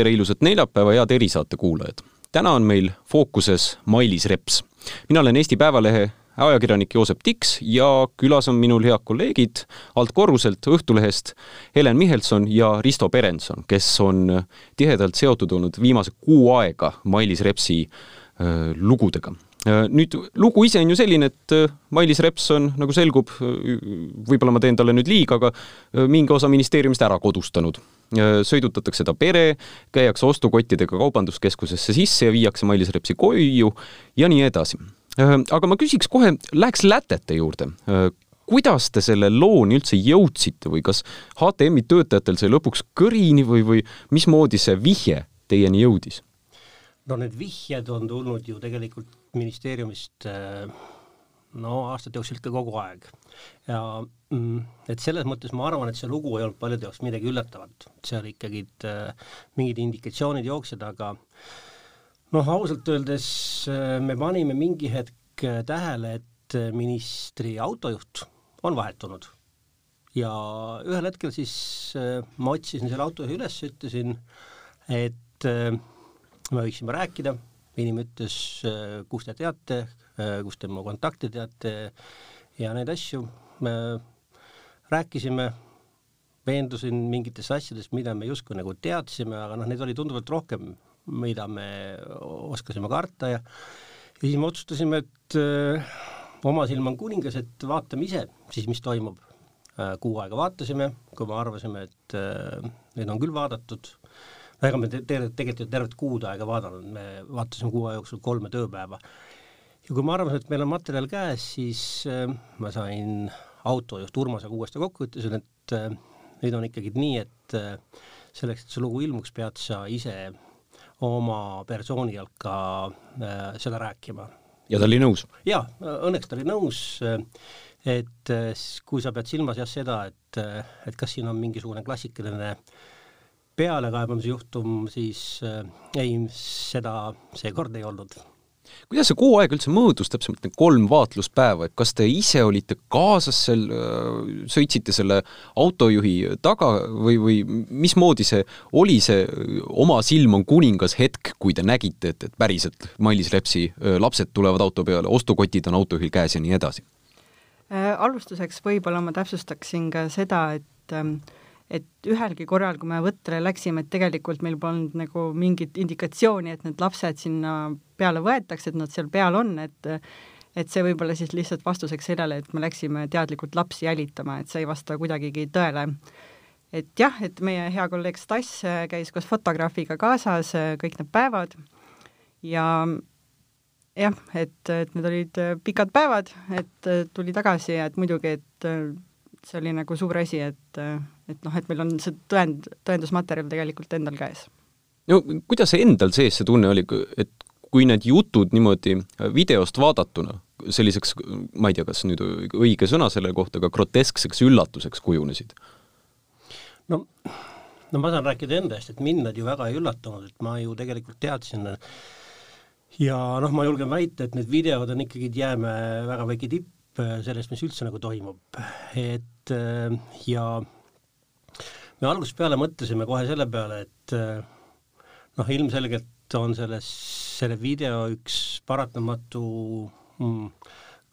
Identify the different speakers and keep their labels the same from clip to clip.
Speaker 1: tere ilusat neljapäeva, head erisaate kuulajad! täna on meil fookuses Mailis Reps. mina olen Eesti Päevalehe ajakirjanik Joosep Tiks ja külas on minul head kolleegid altkorruselt Õhtulehest Helen Michelson ja Risto Perenson, kes on tihedalt seotud olnud viimase kuu aega Mailis Repsi äh, lugudega äh, nüüd lugu ise on ju selline, et äh, Mailis Reps on, nagu selgub, võib-olla ma teen talle nüüd liiga, aga mingi osa ministeeriumist ära kodustanud sõidutatakse ta pere, käiakse ostukottidega kaubanduskeskusesse sisse ja viiakse Mailis Repsi koju ja nii edasi. aga ma küsiks kohe, läheks lätete juurde kuidas te selle looni üldse jõudsite või kas HTM-i töötajatel sai lõpuks kõrini või, või mismoodi see vihje teieni jõudis?
Speaker 2: no need vihjed on tulnud ju tegelikult ministeeriumist äh, no aastate jooksul ikka kogu aeg. ja mm, et selles mõttes ma arvan, et see lugu ei olnud paljude jaoks midagi üllatavat, seal ikkagi äh, mingid indikatsioonid jooksid, aga noh, ausalt öeldes äh, me panime mingi hetk äh, tähele, et ministri autojuht on vahetunud. ja ühel hetkel siis ma otsisin selle autojuhi üles, ütlesin, et me võiksime rääkida, inimene ütles, kust te teate, Äh, kust te mu kontakte teate ja neid asju. Me rääkisime, veendusin mingites asjades, mida me justkui nagu teadsime, aga noh, neid oli tunduvalt rohkem, mida me oskasime karta ja ja siis me otsustasime, et äh, oma silm on kuningas, et vaatame ise siis, mis toimub. Äh,. kuu aega vaatasime, kui me arvasime, et need on küll vaadatud, no ega me te te tegelikult ju tervet kuud aega vaadanud, me vaatasime kuu aja jooksul kolme tööpäeva ja kui ma arvasin, et meil on materjal käes, siis äh, ma sain autojuht Urmasega uuesti kokku, ütlesin, et äh, nüüd on ikkagi nii, et äh, selleks, et see lugu ilmuks, pead sa ise oma persooni alt ka seda rääkima.
Speaker 1: ja ta oli nõus?
Speaker 2: jaa, õnneks ta oli nõus, et kui sa pead silmas jah seda, et, et kas siin on mingisugune klassikaline pealekaebamise juhtum, siis ei, seda seekord ei olnud
Speaker 1: kuidas see kuu aega üldse mõõdus, täpsemalt need kolm vaatluspäeva, et kas te ise olite kaasas seal, sõitsite selle autojuhi taga või, või mismoodi see oli, see oma silm on kuningas hetk, kui te nägite, et, et päriselt Mailis Repsi lapsed tulevad auto peale, ostukotid on autojuhil käes ja nii edasi?
Speaker 3: Äh, alustuseks võib-olla ma täpsustaksin ka seda, et ähm, et ühelgi korral, kui me võttele läksime, et tegelikult meil polnud nagu mingit indikatsiooni, et need lapsed sinna peale võetakse, et nad seal peal on, et et see võib-olla siis lihtsalt vastuseks sellele, et me läksime teadlikult lapsi jälitama, et see ei vasta kuidagigi tõele. et jah, et meie hea kolleeg Stas käis koos fotograafiga kaasas kõik need päevad ja jah, et, et need olid pikad päevad, et tuli tagasi ja et muidugi, et see oli nagu suur asi, et, et noh, et meil on see tõend, tõendusmaterjal tegelikult endal käes.
Speaker 1: no kuidas endal sees see tunne oli, et kui need jutud niimoodi videost vaadatuna selliseks, ma ei tea, kas nüüd õige sõna selle kohta, aga groteskseks üllatuseks kujunesid?
Speaker 2: no, no ma saan rääkida enda eest, et mind nad ju väga ei üllatanud, et ma ju tegelikult teadsin ja noh, ma julgen väita, et need videod on ikkagi jäämäe väga väike tipp sellest, mis üldse nagu toimub, et äh, ja me algusest peale mõtlesime kohe selle peale, et äh, noh, ilmselgelt on selles, selle video üks paratamatu mm,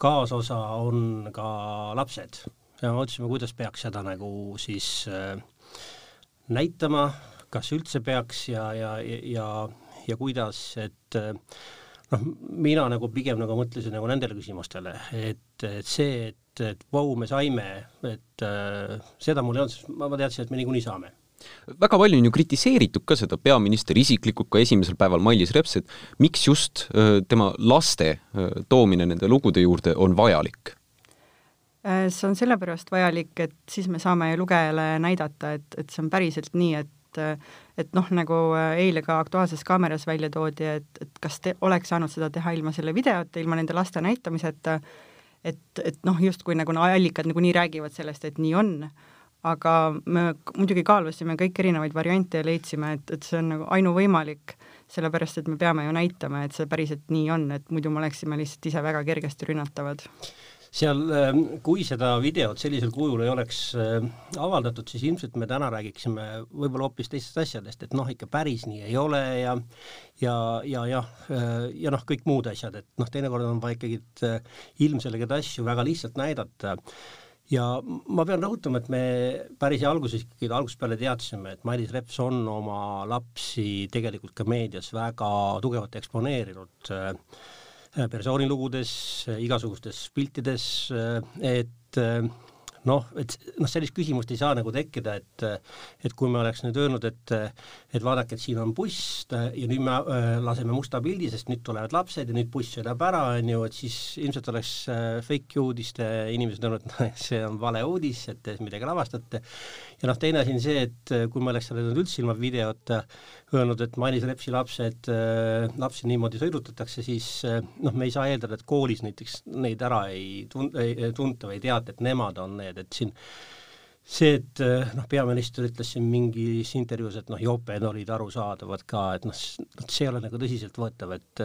Speaker 2: kaasosa on ka lapsed. Ja mõtlesime, kuidas peaks seda nagu siis äh, näitama, kas üldse peaks ja, ja, ja, ja kuidas, et äh, noh, mina nagu pigem nagu mõtlesin nagu nendele küsimustele, et, et see, et, et vau, me saime, et äh, seda mul ei olnud, sest ma, ma teadsin, et me niikuinii saame
Speaker 1: väga palju on ju kritiseeritud ka seda peaminister isiklikult ka esimesel päeval Mailis Reps, et miks just äh, tema laste äh, toomine nende lugude juurde on vajalik?
Speaker 3: Äh, see on sellepärast vajalik, et siis me saame lugejale näidata, et, et see on päriselt nii, et et et noh, nagu eile ka Aktuaalses Kaameras välja toodi, et, et kas te oleks saanud seda teha ilma selle videota, ilma nende laste näitamiseta, et, et noh, justkui nagu no, allikad nagunii räägivad sellest, et nii on, aga me muidugi kaalusime kõiki erinevaid variante ja leidsime, et, et see on nagu ainuvõimalik, sellepärast et me peame ju näitama, et see päriselt nii on, et muidu me oleksime lihtsalt ise väga kergesti rünnatavad
Speaker 2: seal, ähm, kui seda videot sellisel kujul ei oleks äh, avaldatud, siis ilmselt me täna räägiksime võib-olla hoopis teistest asjadest, et noh, ikka päris nii ei ole ja ja, ja jah, äh, ja noh, kõik muud asjad, et noh, teinekord on vaja ikkagi äh, ilmselgeid asju väga lihtsalt näidata. Ja ma pean rõhutama, et me päris alguses ikkagi algusest peale teadsime, et Mailis Reps on oma lapsi tegelikult ka meedias väga tugevalt eksponeerinud äh, persoonilugudes, igasugustes piltides, et noh, et noh, sellist küsimust ei saa nagu tekkida, et et kui me oleks nüüd öelnud, et et vaadake, et siin on buss ja nüüd me äh, laseme musta pildi, sest nüüd tulevad lapsed ja nüüd buss sõidab ära, on ju, et siis ilmselt oleks äh, fake uudiste inimesed öelnud, et noh, see on vale uudis, et te midagi lavastate. ja noh, teine asi on see, et kui me oleks nüüd üldse ilma videota öelnud, et Mailis Repsi lapsed, äh, lapsi niimoodi sõidutatakse, siis noh, me ei saa eeldada, et koolis näiteks neid ära ei tun-, ei tunta või ei teata, et nemad on need, et siin see, et noh, peaminister ütles siin mingis intervjuus, et noh, joped olid arusaadavad ka, et noh, see ei ole nagu tõsiseltvõetav, et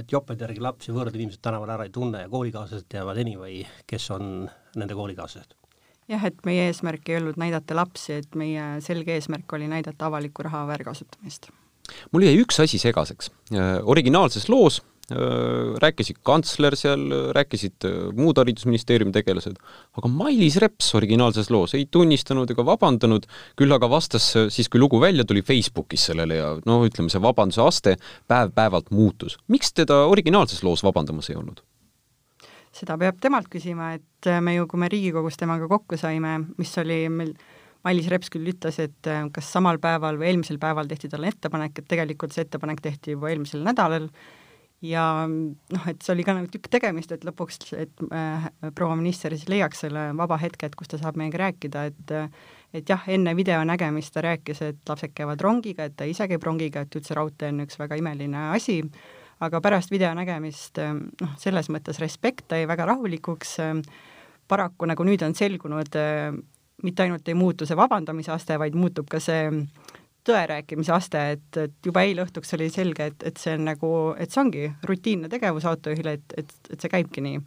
Speaker 2: et jopede järgi lapsi võõrad inimesed tänaval ära ei tunne ja koolikaaslased teavad anyway, kes on nende koolikaaslased.
Speaker 3: jah, et meie eesmärk ei olnud näidata lapsi, et meie selge eesmärk oli näidata avaliku raha väärkasutamist.
Speaker 1: mul jäi üks asi segaseks. originaalses loos rääkisid kantsler seal, rääkisid muud Haridusministeeriumi tegelased, aga Mailis Reps originaalses loos ei tunnistanud ega vabandanud, küll aga vastas siis, kui lugu välja tuli, Facebookis sellele ja noh, ütleme see vabanduse aste päev-päevalt muutus. miks teda originaalses loos vabandamas ei olnud?
Speaker 3: seda peab temalt küsima, et me ju, kui me Riigikogus temaga kokku saime, mis oli meil Mailis Reps küll ütles, et kas samal päeval või eelmisel päeval tehti talle ettepanek, et tegelikult see ettepanek tehti juba eelmisel nädalal ja noh, et see oli ka nagu tükk tegemist, et lõpuks, et äh, proua minister siis leiaks selle vaba hetke, et kus ta saab meiega rääkida, et et jah, enne video nägemist ta rääkis, et lapsed käivad rongiga, et ta ise käib rongiga, et üldse raudtee on üks väga imeline asi, aga pärast video nägemist noh, selles mõttes respekt, ta jäi väga rahulikuks, paraku nagu nüüd on selgunud, mitte ainult ei muutu see vabandamise aste, vaid muutub ka see tõe rääkimise aste, et, et juba eile õhtuks oli selge, et, et see on nagu, et see ongi rutiinne tegevus autojuhile, et, et, et see käibki nii.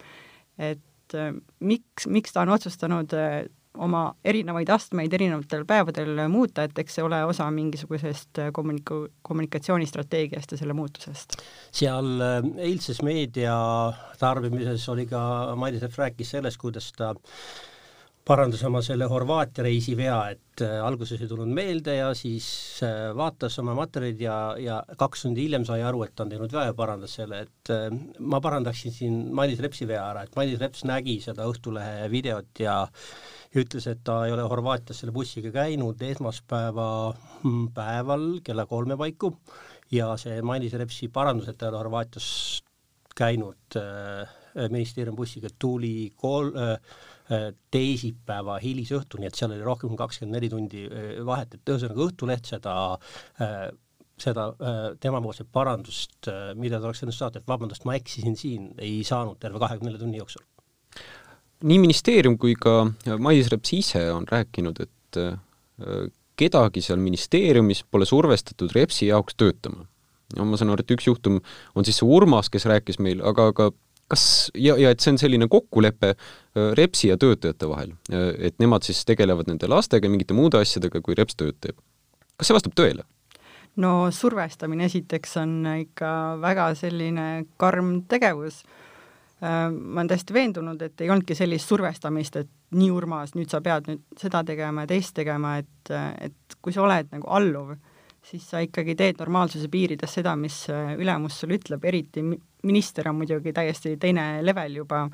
Speaker 3: et äh, miks, miks ta on otsustanud äh, oma erinevaid astmeid erinevatel päevadel muuta, et eks see ole osa mingisugusest kommunika-, kommunikatsioonistrateegiast ja selle muutusest.
Speaker 2: seal äh, eilses meedia tarbimises oli ka, Mailis Reps rääkis sellest, kuidas ta parandas oma selle Horvaatia reisi vea, et äh, alguses ei tulnud meelde ja siis äh, vaatas oma materjalid ja, ja kaks tundi hiljem sai aru, et ta on teinud vea ja parandas selle, et äh, ma parandaksin siin Mailis Repsi vea ära, et Mailis Reps nägi seda Õhtulehe videot ja ja ütles, et ta ei ole Horvaatias selle bussiga käinud esmaspäeva mm, päeval kella kolme paiku ja see Mailis Repsi parandus, et ta ei ole Horvaatias käinud äh, ministeeriumi bussiga, tuli kol- äh,, teisipäeva hilisõhtuni, et seal oli rohkem kui kakskümmend neli tundi äh, vahet, et ühesõnaga Õhtuleht seda äh, seda temapoolset parandust, mida ta oleks saanud saada, et vabandust, ma eksisin siin, ei saanud terve kahekümne nelja tunni jooksul.
Speaker 1: nii ministeerium kui ka Mailis Reps ise on rääkinud, et kedagi seal ministeeriumis pole survestatud Repsi jaoks töötama. no ma saan aru, et üks juhtum on siis see Urmas, kes rääkis meil, aga ka kas, ja, ja et see on selline kokkulepe Repsi ja töötajate vahel, et nemad siis tegelevad nende lastega ja mingite muude asjadega, kui Reps tööd teeb. kas see vastab tõele?
Speaker 3: no survestamine esiteks on ikka väga selline karm tegevus. ma olen täiesti veendunud, et ei olnudki sellist survestamist, et nii, Urmas, nüüd sa pead nüüd seda tegema ja teist tegema, et, et kui sa oled nagu alluv, siis sa ikkagi teed normaalsuse piirides seda, mis ülemus sulle ütleb, eriti minister on muidugi täiesti teine level juba,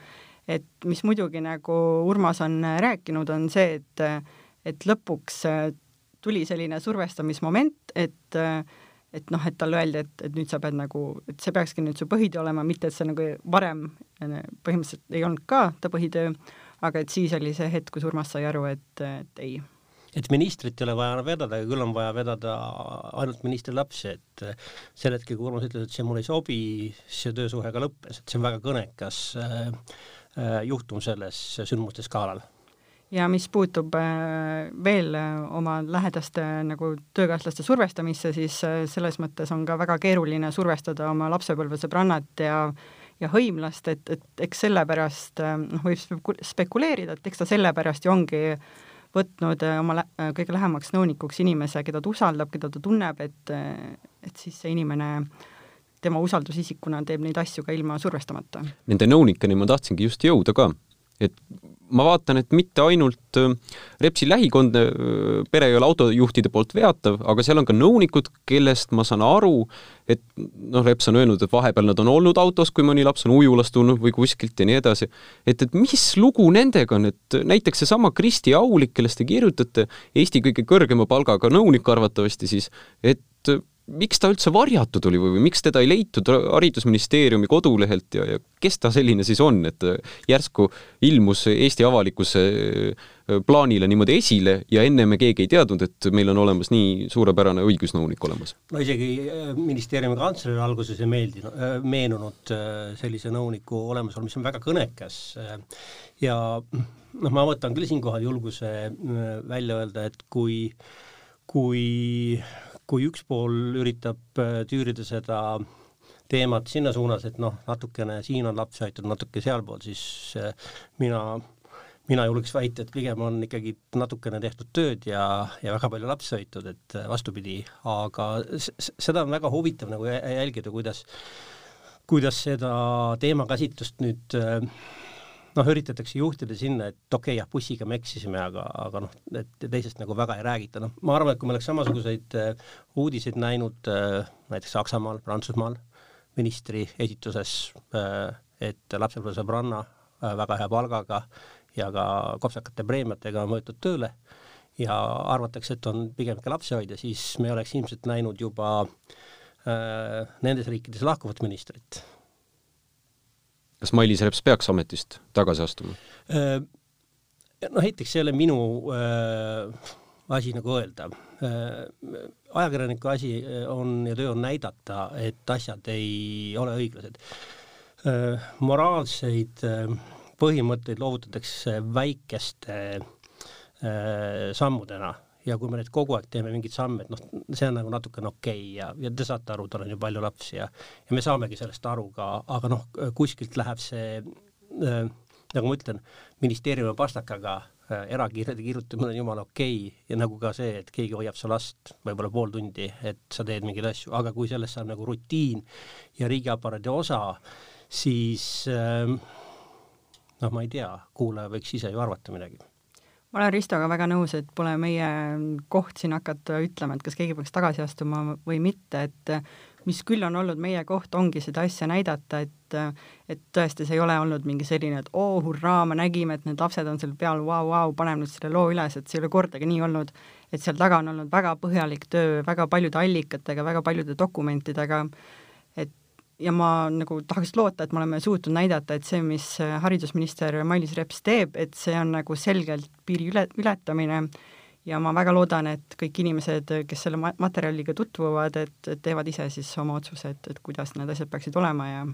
Speaker 3: et mis muidugi nagu Urmas on rääkinud, on see, et et lõpuks tuli selline survestamismoment, et et noh, et talle öeldi, et, et nüüd sa pead nagu, et see peakski nüüd su põhitöö olema, mitte et see nagu varem põhimõtteliselt ei olnud ka ta põhitöö, aga et siis oli see hetk, kus Urmas sai aru, et, et ei
Speaker 2: et ministrit ei ole vaja vedada, küll on vaja vedada ainult ministri lapsi, et sel hetkel, kui Urmas ütles, et see mulle ei sobi, see töösuhe ka lõppes, et see on väga kõnekas äh, äh juhtum selles sündmuste skaalal.
Speaker 3: Ja mis puutub äh, veel äh, oma lähedaste nagu töökaaslaste survestamisse, siis selles mõttes on ka väga keeruline survestada oma lapsepõlvesõbrannat ja ja hõimlast, et, et eks sellepärast noh, võib spekuleerida, et eks ta sellepärast ju ongi võtnud oma lä kõige lähemaks nõunikuks inimese, keda ta usaldab, keda ta tunneb, et, et siis see inimene tema usaldusisikuna teeb neid asju ka ilma survestamata.
Speaker 1: Nende nõunikeni ma tahtsingi just jõuda ka, et ma vaatan, et mitte ainult äh, Repsi lähikondne äh, pere ei ole autojuhtide poolt veatav, aga seal on ka nõunikud, kellest ma saan aru, et noh, Reps on öelnud, et vahepeal nad on olnud autos, kui mõni laps on ujulast tulnud või kuskilt ja nii edasi. et, et mis lugu nendega on, et näiteks seesama Kristi Aulik, kellest te kirjutate, Eesti kõige kõrgema palgaga nõunik arvatavasti siis, et miks ta üldse varjatud oli või, või miks teda ei leitud Haridusministeeriumi kodulehelt ja, ja kes ta selline siis on, et järsku ilmus Eesti avalikkuse äh, plaanile niimoodi esile ja enne me keegi ei teadnud, et meil on olemas nii suurepärane õigusnõunik olemas?
Speaker 2: no isegi äh, ministeeriumi kantslerile alguses ei meeldinud, äh, meenunud sellise nõuniku olemasolu, mis on väga kõnekas ja noh, ma võtan küll siinkohal julguse välja öelda, et kui kui kui üks pool üritab äh, tüürida seda teemat sinna suunas, et noh, natukene siin on lapsi aitud, natuke sealpool, siis äh, mina, mina julgeks väita, et pigem on ikkagi natukene tehtud tööd ja, ja väga palju lapsi hoitud, et äh, vastupidi, aga seda on väga huvitav nagu jälgida, kuidas, kuidas seda teemakäsitlust nüüd äh, noh, üritatakse juhtida sinna, et okei okay,, jah, bussiga me eksisime, aga, aga noh, et teisest nagu väga ei räägita, noh, ma arvan, et kui me oleks samasuguseid uh, uudiseid näinud uh, näiteks Saksamaal, Prantsusmaal ministri esituses uh,, et lapsepõlvesõbranna uh, väga hea palgaga ja ka kopsakate preemiatega on võetud tööle ja arvatakse, et on pigem ikka lapsehoidja, siis me oleks ilmselt näinud juba uh, nendes riikides lahkuvat ministrit
Speaker 1: kas Mailis Reps peaks ametist tagasi astuma?
Speaker 2: Äh, noh, esiteks see ei ole minu äh, asi nagu öelda äh,. ajakirjaniku asi äh, on ja töö on näidata, et asjad ei ole õiglased äh,. moraalseid äh, põhimõtteid loovutatakse väikeste äh, sammudena ja kui me nüüd kogu aeg teeme mingeid samme, et noh, see on nagu natukene okei okay ja, ja te saate aru, tal on ju palju lapsi ja ja me saamegi sellest aru ka, aga noh, kuskilt läheb see äh, nagu ma ütlen, ministeeriumi pastakaga äh, erakirjade kirjutamine on jumala okei okay. ja nagu ka see, et keegi hoiab su last võib-olla pool tundi, et sa teed mingeid asju, aga kui sellest saab nagu rutiin ja riigiaparaadi osa, siis äh, noh, ma ei tea, kuulaja võiks ise ju arvata midagi
Speaker 3: ma olen Ristoga väga nõus, et pole meie koht siin hakata ütlema, et kas keegi peaks tagasi astuma või mitte, et mis küll on olnud meie koht, ongi seda asja näidata, et et tõesti, see ei ole olnud mingi selline, et oo hurraa, me nägime, et need lapsed on seal peal, vau, vau, paneme nüüd selle loo üles, et see ei ole kordagi nii olnud, et seal taga on olnud väga põhjalik töö väga paljude allikatega, väga paljude dokumentidega, ja ma nagu tahaks loota, et me oleme suutnud näidata, et see, mis haridusminister Mailis Reps teeb, et see on nagu selgelt piiri üle, ületamine ja ma väga loodan, et kõik inimesed, kes selle materjaliga tutvuvad, et teevad ise siis oma otsuse, et, kuidas need asjad peaksid olema ja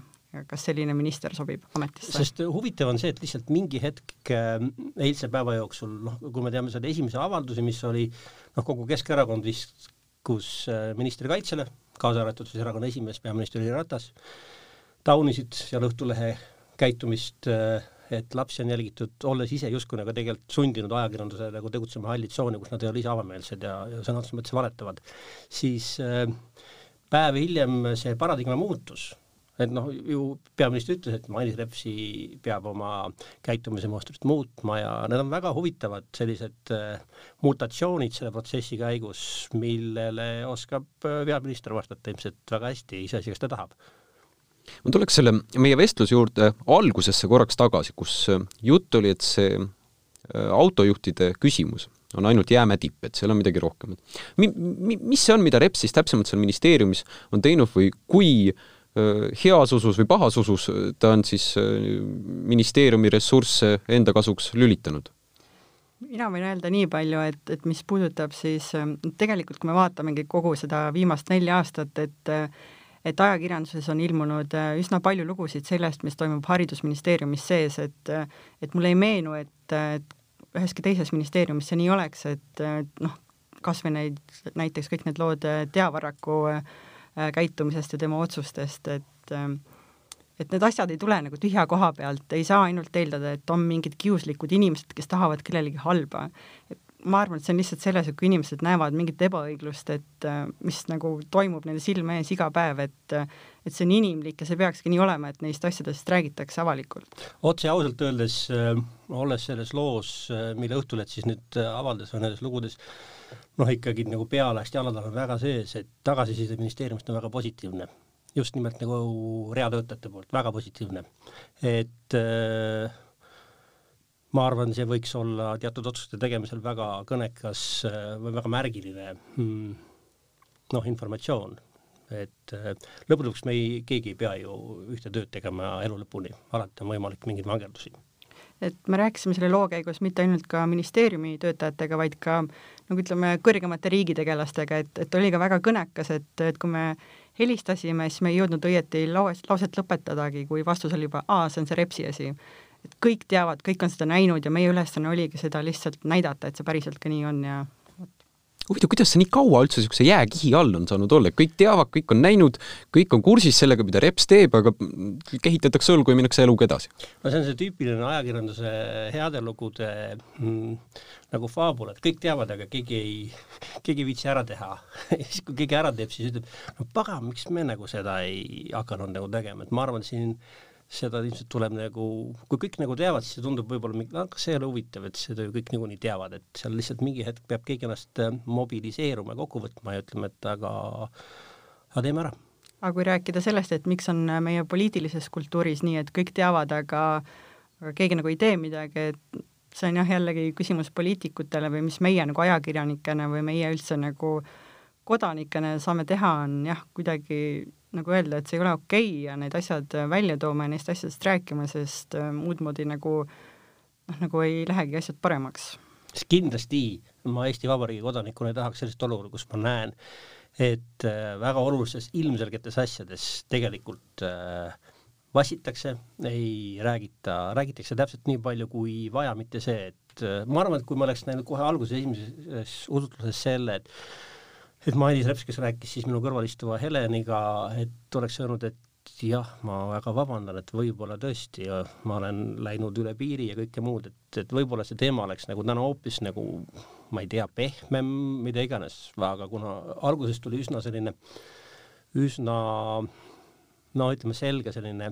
Speaker 3: kas selline minister sobib ametisse?
Speaker 2: sest huvitav on see, et lihtsalt mingi hetk äh, eilse päeva jooksul, noh, kui me teame selle esimese avalduse, mis oli noh, kogu Keskerakond viskus äh, ministri kaitsele kaasa arvatud siis erakonna esimees, peaminister Jüri Ratas, taunisid seal Õhtulehe käitumist, äh, et lapsi on jälgitud, olles ise justkui nagu tegelikult sundinud ajakirjanduse nagu tegutsema halli tsooni, kus nad ei ole ise avameelsed ja, ja sõna otseses mõttes valetavad, siis äh, päev hiljem see paradigma muutus et noh, ju peaminister ütles, et Mailis Repsi peab oma käitumise mustrit muutma ja need on väga huvitavad sellised äh, mutatsioonid selle protsessi käigus, millele oskab äh, peaminister vastata ilmselt väga hästi, iseasi, kas ta tahab
Speaker 1: ma tuleks selle meie vestluse juurde algusesse korraks tagasi, kus äh, jutt oli, et see autojuhtide küsimus on ainult jäämäe tipp, et seal on midagi rohkemat. Mi-, mi-, mis see on, mida Reps siis täpsemalt seal ministeeriumis on teinud või kui äh, heas usus või pahas usus ta on siis ministeeriumi ressursse enda kasuks lülitanud?
Speaker 3: mina võin öelda nii palju, et, et mis puudutab siis tegelikult, kui me vaatamegi kogu seda viimast nelja aastat, et et ajakirjanduses on ilmunud üsna palju lugusid sellest, mis toimub Haridusministeeriumis sees, et et mulle ei meenu, et, et üheski teises ministeeriumis see nii oleks, et, et noh, kas või neid, näiteks kõik need lood Tea Varraku äh, Äh, käitumisest ja tema otsustest, et äh, et need asjad ei tule nagu tühja koha pealt, ei saa ainult eeldada, et on mingid kiuslikud inimesed, kes tahavad kellelegi halba. et ma arvan, et see on lihtsalt selles, et kui inimesed näevad mingit ebaõiglust, et äh, mis nagu toimub nende silme ees iga päev, et et see on inimlik ja see peakski nii olema, et neist asjadest räägitakse avalikult.
Speaker 2: otse ausalt öeldes äh,, olles selles loos äh,, mille Õhtuleht siis nüüd avaldas või nendes lugudes, noh ikkagi nagu pealast jalad on väga sees, et tagasiside ministeeriumist on väga positiivne. just nimelt nagu reatöötajate poolt, väga positiivne. et äh, ma arvan, see võiks olla teatud otsuste tegemisel väga kõnekas äh, või väga märgiline mm, noh, informatsioon, et äh, lõppude lõpuks me ei, keegi ei pea ju ühte tööd tegema elu lõpuni, alati on võimalik mingeid vangerdusi
Speaker 3: et me rääkisime selle loo käigus mitte ainult ka ministeeriumi töötajatega, vaid ka nagu ütleme, kõrgemate riigitegelastega, et, et oli ka väga kõnekas, et, et kui me helistasime, siis me ei jõudnud õieti laues, lauset lõpetadagi, kui vastus oli juba, aa, see on see Repsi asi et kõik teavad, kõik on seda näinud ja meie ülesanne oligi seda lihtsalt näidata, et see päriselt ka nii on ja
Speaker 1: huvitav, kuidas see nii kaua üldse niisuguse jääkihi all on saanud olla, et kõik teavad, kõik on näinud, kõik on kursis sellega, mida Reps teeb, aga kehitatakse õlgu ja minnakse eluga edasi?
Speaker 2: no see on see tüüpiline ajakirjanduse heade lugude mm, nagu faabul, et kõik teavad, aga keegi ei, keegi ei viitsi ära teha. Ja siis, kui keegi ära teeb, siis ütleb, no pagan, miks me nagu seda ei hakanud nagu tegema, et ma arvan, siin seda ilmselt tuleb nagu, kui kõik nagu teavad, siis see tundub võib-olla, kas see ei ole huvitav, et seda ju kõik niikuinii teavad, et seal lihtsalt mingi hetk peab keegi ennast äh, mobiliseeruma ja kokku võtma ja ütlema, et aga, aga teeme ära.
Speaker 3: aga kui rääkida sellest, et miks on meie poliitilises kultuuris nii, et kõik teavad, aga aga keegi nagu ei tee midagi, et see on jah, jällegi küsimus poliitikutele või mis meie nagu ajakirjanikena või meie üldse nagu kodanikena saame teha, on jah, kuidagi nagu öelda, et see ei ole okei okay ja need asjad välja tooma ja neist asjadest rääkima, sest äh, muud moodi nagu noh, nagu ei lähegi asjad paremaks.
Speaker 2: kindlasti ma Eesti Vabariigi kodanikuna ei tahaks sellist olukorda, kus ma näen, et äh, väga olulistes ilmselgetes asjades tegelikult äh, vassitakse, ei räägita, räägitakse täpselt nii palju kui vaja, mitte see, et äh, ma arvan, et kui ma oleks näinud kohe alguses esimeses usutluses selle, et et Mailis Reps, kes rääkis siis minu kõrval istuva Heleniga, et oleks öelnud, et jah, ma väga vabandan, et võib-olla tõesti ma olen läinud üle piiri ja kõike muud, et, et võib-olla see teema oleks nagu täna hoopis nagu ma ei tea, pehmem, mida iganes, aga kuna alguses tuli üsna selline, üsna no ütleme, selge selline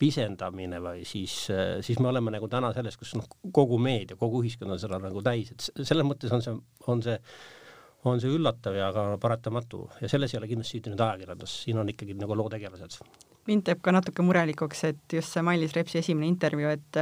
Speaker 2: pisendamine või siis, siis me oleme nagu täna selles, kus noh, kogu meedia, kogu ühiskond on seda nagu täis, et selles mõttes on see, on see on see üllatav ja ka paratamatu ja selles ei ole kindlasti süüdi nüüd ajakirjandus, siin on ikkagi nagu loo tegelased.
Speaker 3: mind teeb ka natuke murelikuks, et just see Mailis Repsi esimene intervjuu, et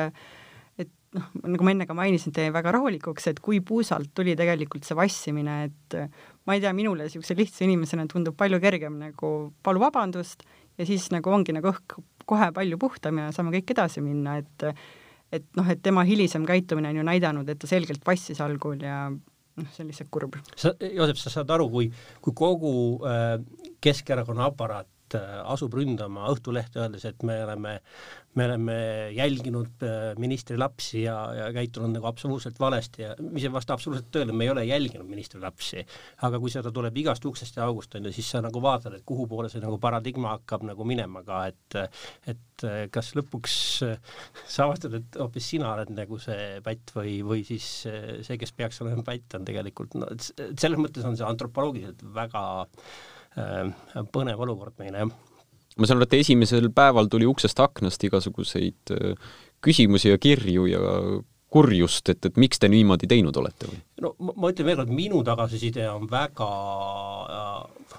Speaker 3: et noh, nagu ma enne ka mainisin, teie väga rahulikuks, et kui puusalt tuli tegelikult see vassimine, et ma ei tea, minule niisuguse lihtsa inimesena tundub palju kergem nagu palu vabandust ja siis nagu ongi nagu õhk kohe palju puhtam ja saame kõik edasi minna, et et noh, et tema hilisem käitumine on ju näidanud, et ta selgelt vassis algul ja noh, see on lihtsalt kurb.
Speaker 2: sa, Joosep, sa saad aru, kui, kui kogu äh, Keskerakonna aparaat äh, asub ründama Õhtulehte, öeldes, et me oleme, me oleme jälginud äh, ministri lapsi ja, ja käitunud nagu absoluutselt valesti ja mis ei vasta absoluutselt tõele, me ei ole jälginud ministri lapsi. aga kui seda tuleb igast uksest ja august, on ju, siis sa nagu vaatad, et kuhu poole see nagu paradigma hakkab nagu minema ka, et et kas lõpuks sa avastad, et hoopis sina oled nagu see pätt või, või siis see, kes peaks olema pätt, on tegelikult no et selles mõttes on see antropoloogiliselt väga äh, põnev olukord meile, jah
Speaker 1: ma saan aru, et esimesel päeval tuli uksest aknast igasuguseid äh, küsimusi ja kirju ja kurjust, et, et miks te niimoodi teinud olete või?
Speaker 2: no ma, ma ütlen veel kord, minu tagasiside on väga äh,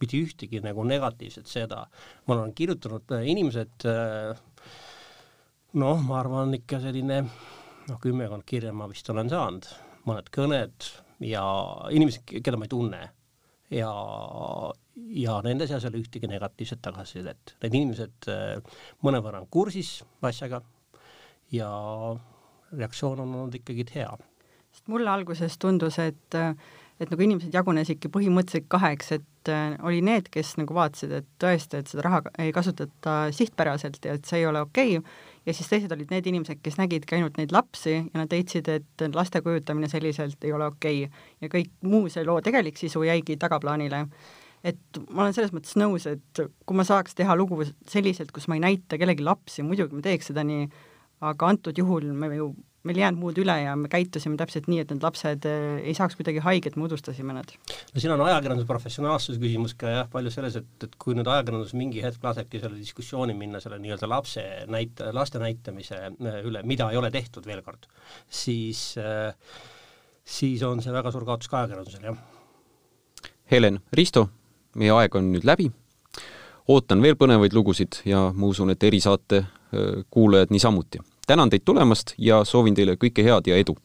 Speaker 2: mitte ühtegi nagu negatiivset seda. ma olen kirjutanud äh, inimesed äh, noh, ma arvan ikka selline noh, kümmekond kirja ma vist olen saanud, mõned kõned ja inimesed, keda ma ei tunne ja, ja nende seas ei ole ühtegi negatiivset tagasisidet. Need inimesed äh, mõnevõrra on kursis asjaga ja reaktsioon on olnud ikkagi hea.
Speaker 3: sest mulle alguses tundus, et et nagu inimesed jagunesidki põhimõtteliselt kaheks, et äh, oli need, kes nagu vaatasid, et tõesti, et seda raha ei kasutata sihtpäraselt ja et see ei ole okei okay,, ja siis teised olid need inimesed, kes nägidki ainult neid lapsi ja nad leidsid, et laste kujutamine selliselt ei ole okei okay. ja kõik muu see loo tegelik sisu jäigi tagaplaanile et ma olen selles mõttes nõus, et kui ma saaks teha lugu selliselt, kus ma ei näita kellegi lapsi, muidugi ma teeks seda nii, aga antud juhul me ju meil ei jäänud muud üle ja me käitusime täpselt nii, et need lapsed eh, ei saaks kuidagi haiget, me udustasime nad.
Speaker 2: no siin on ajakirjanduse professionaalsuse küsimus ka jah, palju selles, et, et kui nüüd ajakirjandus mingi hetk lasebki selle diskussiooni minna selle nii-öelda lapse näite, laste näitamise eh, üle, mida ei ole tehtud veel kord, siis äh, siis on see väga suur kaotus ka ajakirjandusele, jah.
Speaker 1: Helen, Risto, meie aeg on nüüd läbi, ootan veel põnevaid lugusid ja ma usun, et erisaate kuulajad niisamuti tänan teid tulemast ja soovin teile kõike head ja edu!